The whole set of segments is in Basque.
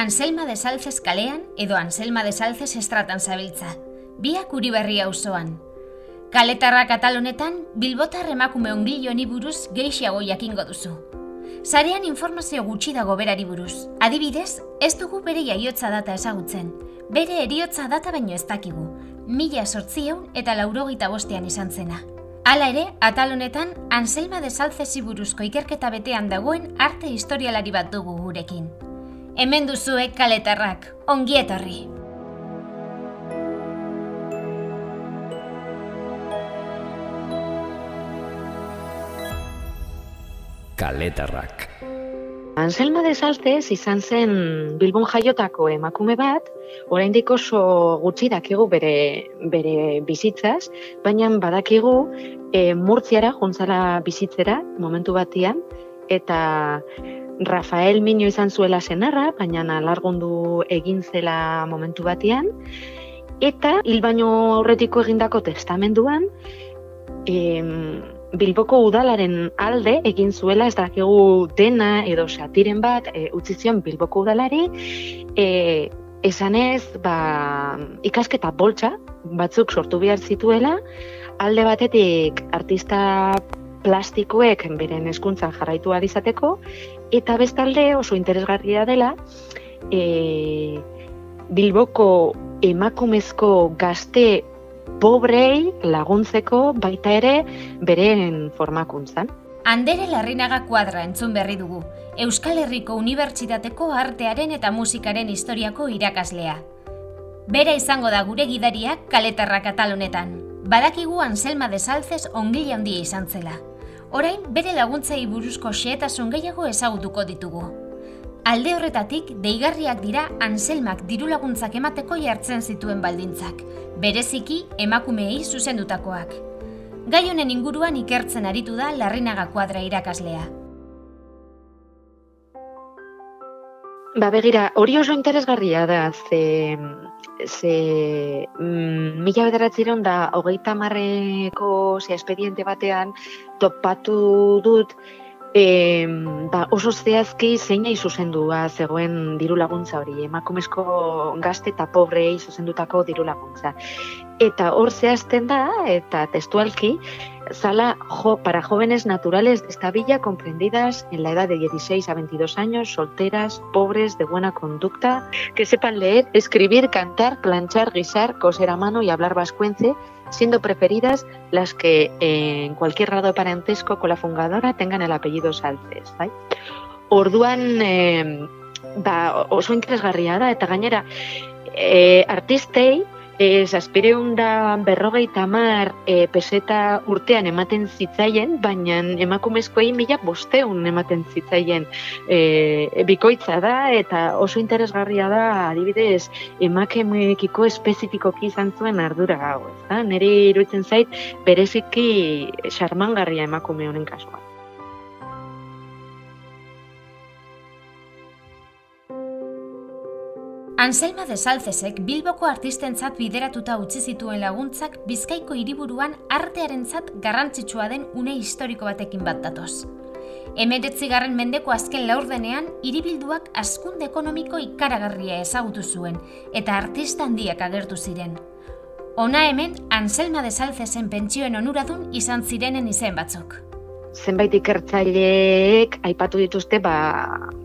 Anselma de Salces kalean edo Anselma de Salces estratan zabiltza. Biak uri berri auzoan. Kaletarra katalonetan, bilbotar emakume ongilo buruz geixiago jakingo duzu. Zarean informazio gutxi dago berari buruz. Adibidez, ez dugu bere jaiotza data ezagutzen. Bere eriotza data baino ez dakigu. Mila sortzieun eta laurogeita bostean izan zena. Hala ere, atal honetan, Anselma de Salcesi buruzko ikerketa betean dagoen arte historialari bat dugu gurekin. Hemen duzue kaletarrak, ongietorri! Kaletarrak. Anselma de Saltes izan zen Bilbon jaiotako emakume bat, oraindik oso gutxi dakigu bere, bere bizitzaz, baina badakigu e, murtziara jontzala bizitzera momentu batian, eta Rafael Miño izan zuela senarra, baina alargundu egin zela momentu batian, eta hil baino aurretiko egindako testamenduan, em, Bilboko udalaren alde egin zuela ez dakigu dena edo satiren bat e, utzi zion Bilboko udalari. E, esanez ba, ikasketa boltsa batzuk sortu behar zituela. Alde batetik artista plastikoek beren hezkuntzan jarraitu izateko eta bestalde oso interesgarria dela e, Bilboko emakumezko gazte pobrei laguntzeko baita ere beren formakuntzan. Andere Larrinaga kuadra entzun berri dugu, Euskal Herriko Unibertsitateko artearen eta musikaren historiako irakaslea. Bera izango da gure gidariak kaletarra katalonetan. Badakigu Anselma de Salces ongile handia izan zela. Orain, bere laguntzei buruzko xeetasun gehiago ezagutuko ditugu. Alde horretatik, deigarriak dira Anselmak diru laguntzak emateko jartzen zituen baldintzak, bereziki emakumeei zuzendutakoak. Gai honen inguruan ikertzen aritu da Larrinaga kuadra irakaslea. Ba begira, hori oso interesgarria da, ze, ze mm, mila bederatzeron da hogeita marreko ze espediente batean topatu dut E, ba, oso zehazki zeinai zuzendua zegoen diru laguntza hori, emakumezko gazte eta pobrei zuzendutako diru laguntza. Eta hor zehazten da, eta testualki, zala jo, para jóvenes naturales de esta villa comprendidas en la edad de 16 a 22 años, solteras, pobres, de buena conducta, que sepan leer, escribir, cantar, planchar, guisar, coser a mano y hablar vascuence, siendo preferidas las que eh, en cualquier grado de parentesco con la fundadora tengan el apellido Salces. Orduan, eh, ba, oso interesgarria da, eh, e, zazpireun da berrogeita mar e, peseta urtean ematen zitzaien, baina emakumezkoei mila bosteun ematen zitzaien e, bikoitza da, eta oso interesgarria da, adibidez, emakumekiko espezifikoki izan zuen ardura gau. Neri iruditzen zait, bereziki xarmangarria emakume honen kasua. Anselma de Salcesek Bilboko artistentzat bideratuta utzi zituen laguntzak Bizkaiko hiriburuan artearentzat garrantzitsua den une historiko batekin bat datoz. Emeretzigarren mendeko azken laurdenean, hiribilduak askunde ekonomiko ikaragarria ezagutu zuen eta artista handiak agertu ziren. Ona hemen, Anselma de Salcesen pentsioen onuradun izan zirenen izen batzuk zenbait ikertzaileek aipatu dituzte ba,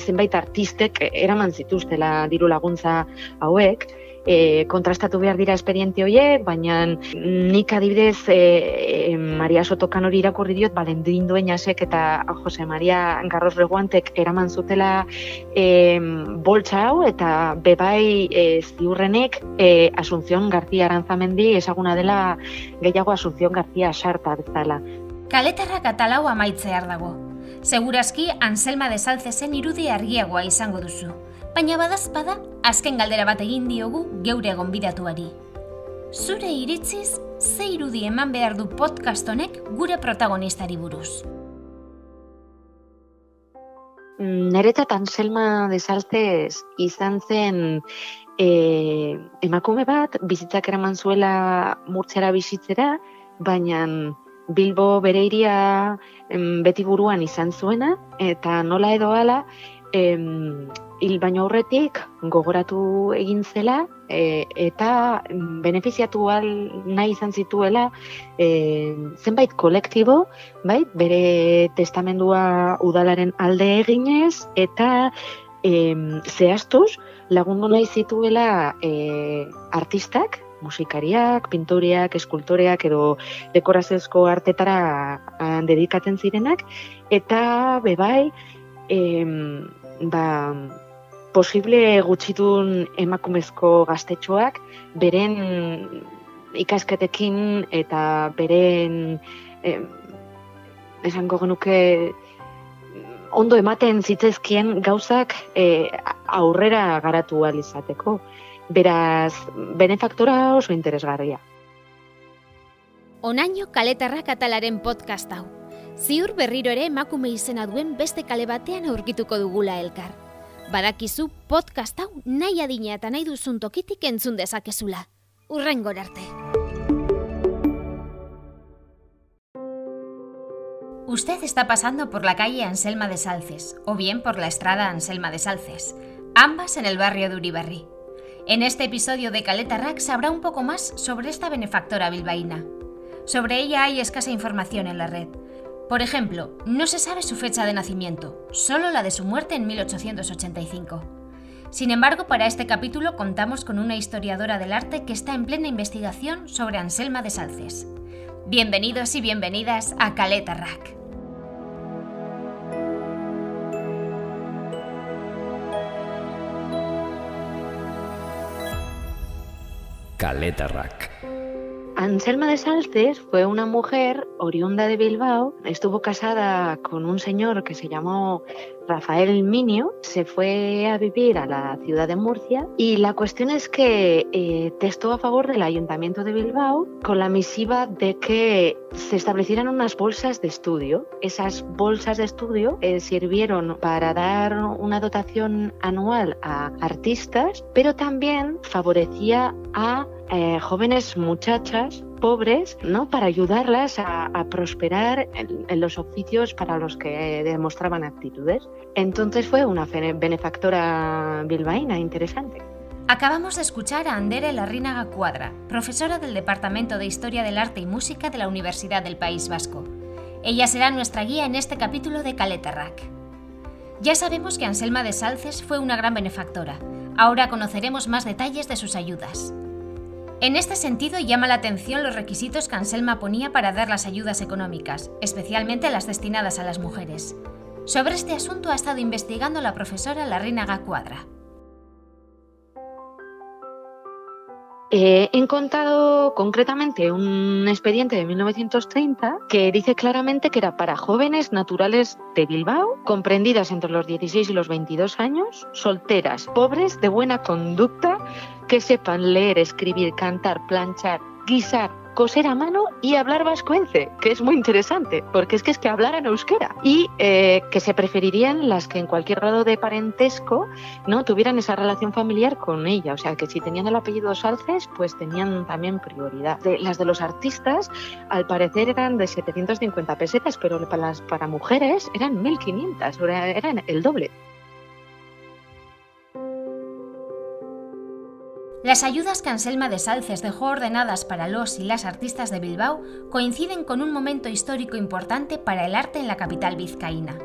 zenbait artistek eraman zituztela diru laguntza hauek e, kontrastatu behar dira esperiente horiek, baina nik adibidez e, Maria Sotokan hori irakurri diot, balen duen jasek eta Jose Maria Garros Reguantek eraman zutela e, boltsa hau eta bebai e, ziurrenek e, Asunción García Aranzamendi ezaguna dela gehiago Asunción García Sarta bezala. Kaletarra katalau amaitzear dago. Segurazki Anselma de Salcesen irudi argiagoa izango duzu. Baina badazpada, azken galdera bat egin diogu geure gonbidatuari. Zure iritziz, ze irudi eman behar du podcast honek gure protagonistari buruz. Mm, Neretzat Anselma de Salces izan zen e, emakume bat, bizitzak eraman zuela murtzera bizitzera, baina Bilbo bere iria beti buruan izan zuena, eta nola edo ala, em, hil baino aurretik gogoratu egin zela e, eta benefiziatu al nahi izan zituela e, zenbait kolektibo, bai, bere testamendua udalaren alde eginez eta e, zehaztuz lagundu nahi zituela e, artistak, musikariak, pintoriak, eskultoreak edo dekoraziozko artetara dedikatzen zirenak, eta bebai, em, ba, posible gutxitun emakumezko gaztetxoak beren ikasketekin eta beren em, esango genuke ondo ematen zitzezkien gauzak e, aurrera garatu izateko. Beraz, benefaktora oso interesgarria. Onaino kaletarra katalaren podcast hau. Ziur berriro ere emakume izena duen beste kale batean aurkituko dugula elkar. Badakizu podcast hau nahi adina eta nahi duzun tokitik entzun dezakezula. Urrengor arte. Usted está pasando por la calle Anselma de Salces o bien por la estrada Anselma de Salces, ambas en el barrio de Uribarri. En este episodio de Caleta Rack sabrá un poco más sobre esta benefactora bilbaína. Sobre ella hay escasa información en la red. Por ejemplo, no se sabe su fecha de nacimiento, solo la de su muerte en 1885. Sin embargo, para este capítulo contamos con una historiadora del arte que está en plena investigación sobre Anselma de Salces. Bienvenidos y bienvenidas a Caleta Rack. Caleta Rack. Anselma de Salces fue una mujer oriunda de Bilbao, estuvo casada con un señor que se llamó Rafael Minio, se fue a vivir a la ciudad de Murcia y la cuestión es que eh, testó a favor del ayuntamiento de Bilbao con la misiva de que se establecieran unas bolsas de estudio. Esas bolsas de estudio eh, sirvieron para dar una dotación anual a artistas, pero también favorecía a eh, jóvenes muchachas pobres, ¿no? Para ayudarlas a, prosperar en, los oficios para los que demostraban aptitudes. Entonces fue una benefactora bilbaína interesante. Acabamos de escuchar a Andere Larrínaga Cuadra, profesora del Departamento de Historia del Arte y Música de la Universidad del País Vasco. Ella será nuestra guía en este capítulo de Caleta Rack. Ya sabemos que Anselma de Salces fue una gran benefactora. Ahora conoceremos más detalles de sus ayudas. En este sentido, llama la atención los requisitos que Anselma ponía para dar las ayudas económicas, especialmente las destinadas a las mujeres. Sobre este asunto ha estado investigando la profesora Larrinaga Cuadra. He encontrado concretamente un expediente de 1930 que dice claramente que era para jóvenes naturales de Bilbao, comprendidas entre los 16 y los 22 años, solteras, pobres, de buena conducta, que sepan leer, escribir, cantar, planchar, guisar, coser a mano y hablar vascuence, que es muy interesante, porque es que es que hablaran euskera. Y eh, que se preferirían las que en cualquier grado de parentesco no tuvieran esa relación familiar con ella. O sea, que si tenían el apellido Salces, pues tenían también prioridad. las de los artistas, al parecer eran de 750 pesetas, pero para, las, para mujeres eran 1500, eran el doble. Las ayudas que Anselma de Salces dejó ordenadas para los y las artistas de Bilbao coinciden con un momento histórico importante para el arte en la capital vizcaína.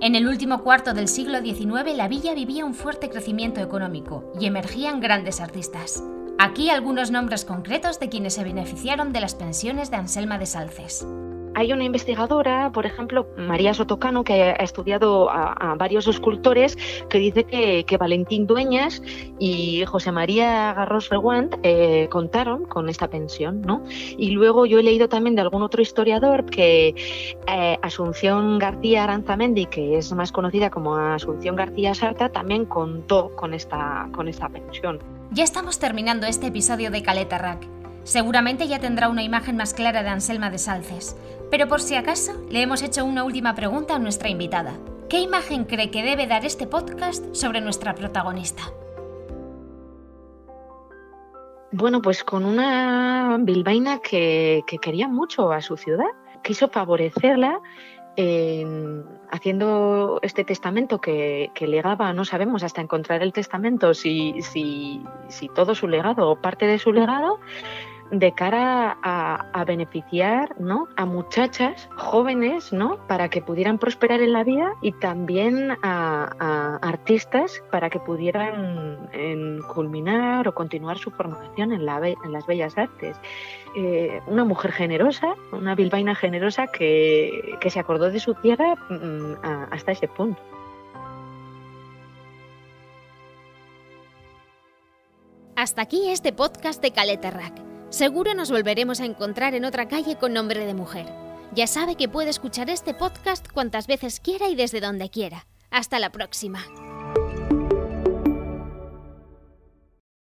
En el último cuarto del siglo XIX la villa vivía un fuerte crecimiento económico y emergían grandes artistas. Aquí algunos nombres concretos de quienes se beneficiaron de las pensiones de Anselma de Salces. Hay una investigadora, por ejemplo, María Sotocano, que ha estudiado a, varios escultores, que dice que, Valentín Dueñas y José María Garros Reguant eh, contaron con esta pensión, ¿no? Y luego yo he leído también de algún otro historiador que eh, Asunción García Aranzamendi, que es más conocida como Asunción García Sarta, también contó con esta, con esta pensión. Ya estamos terminando este episodio de Caleta Rack. Seguramente ya tendrá una imagen más clara de Anselma de Salces, pero por si acaso le hemos hecho una última pregunta a nuestra invitada. ¿Qué imagen cree que debe dar este podcast sobre nuestra protagonista? Bueno, pues con una bilbaína que, quería mucho a su ciudad, quiso favorecerla haciendo este testamento que, legaba, no sabemos hasta encontrar el testamento si, si, si todo su legado o parte de su legado, de cara a, beneficiar ¿no? a muchachas jóvenes ¿no? para que pudieran prosperar en la vida y también a, artistas para que pudieran culminar o continuar su formación en, la, en las bellas artes. Eh, una mujer generosa, una bilbaína generosa que, que se acordó de su tierra mm, hasta ese punto. Hasta aquí este podcast de Caleta Rack. Seguro nos volveremos a encontrar en otra calle con nombre de mujer. Ya sabe que puede escuchar este podcast cuantas veces quiera y desde donde quiera. Hasta la próxima.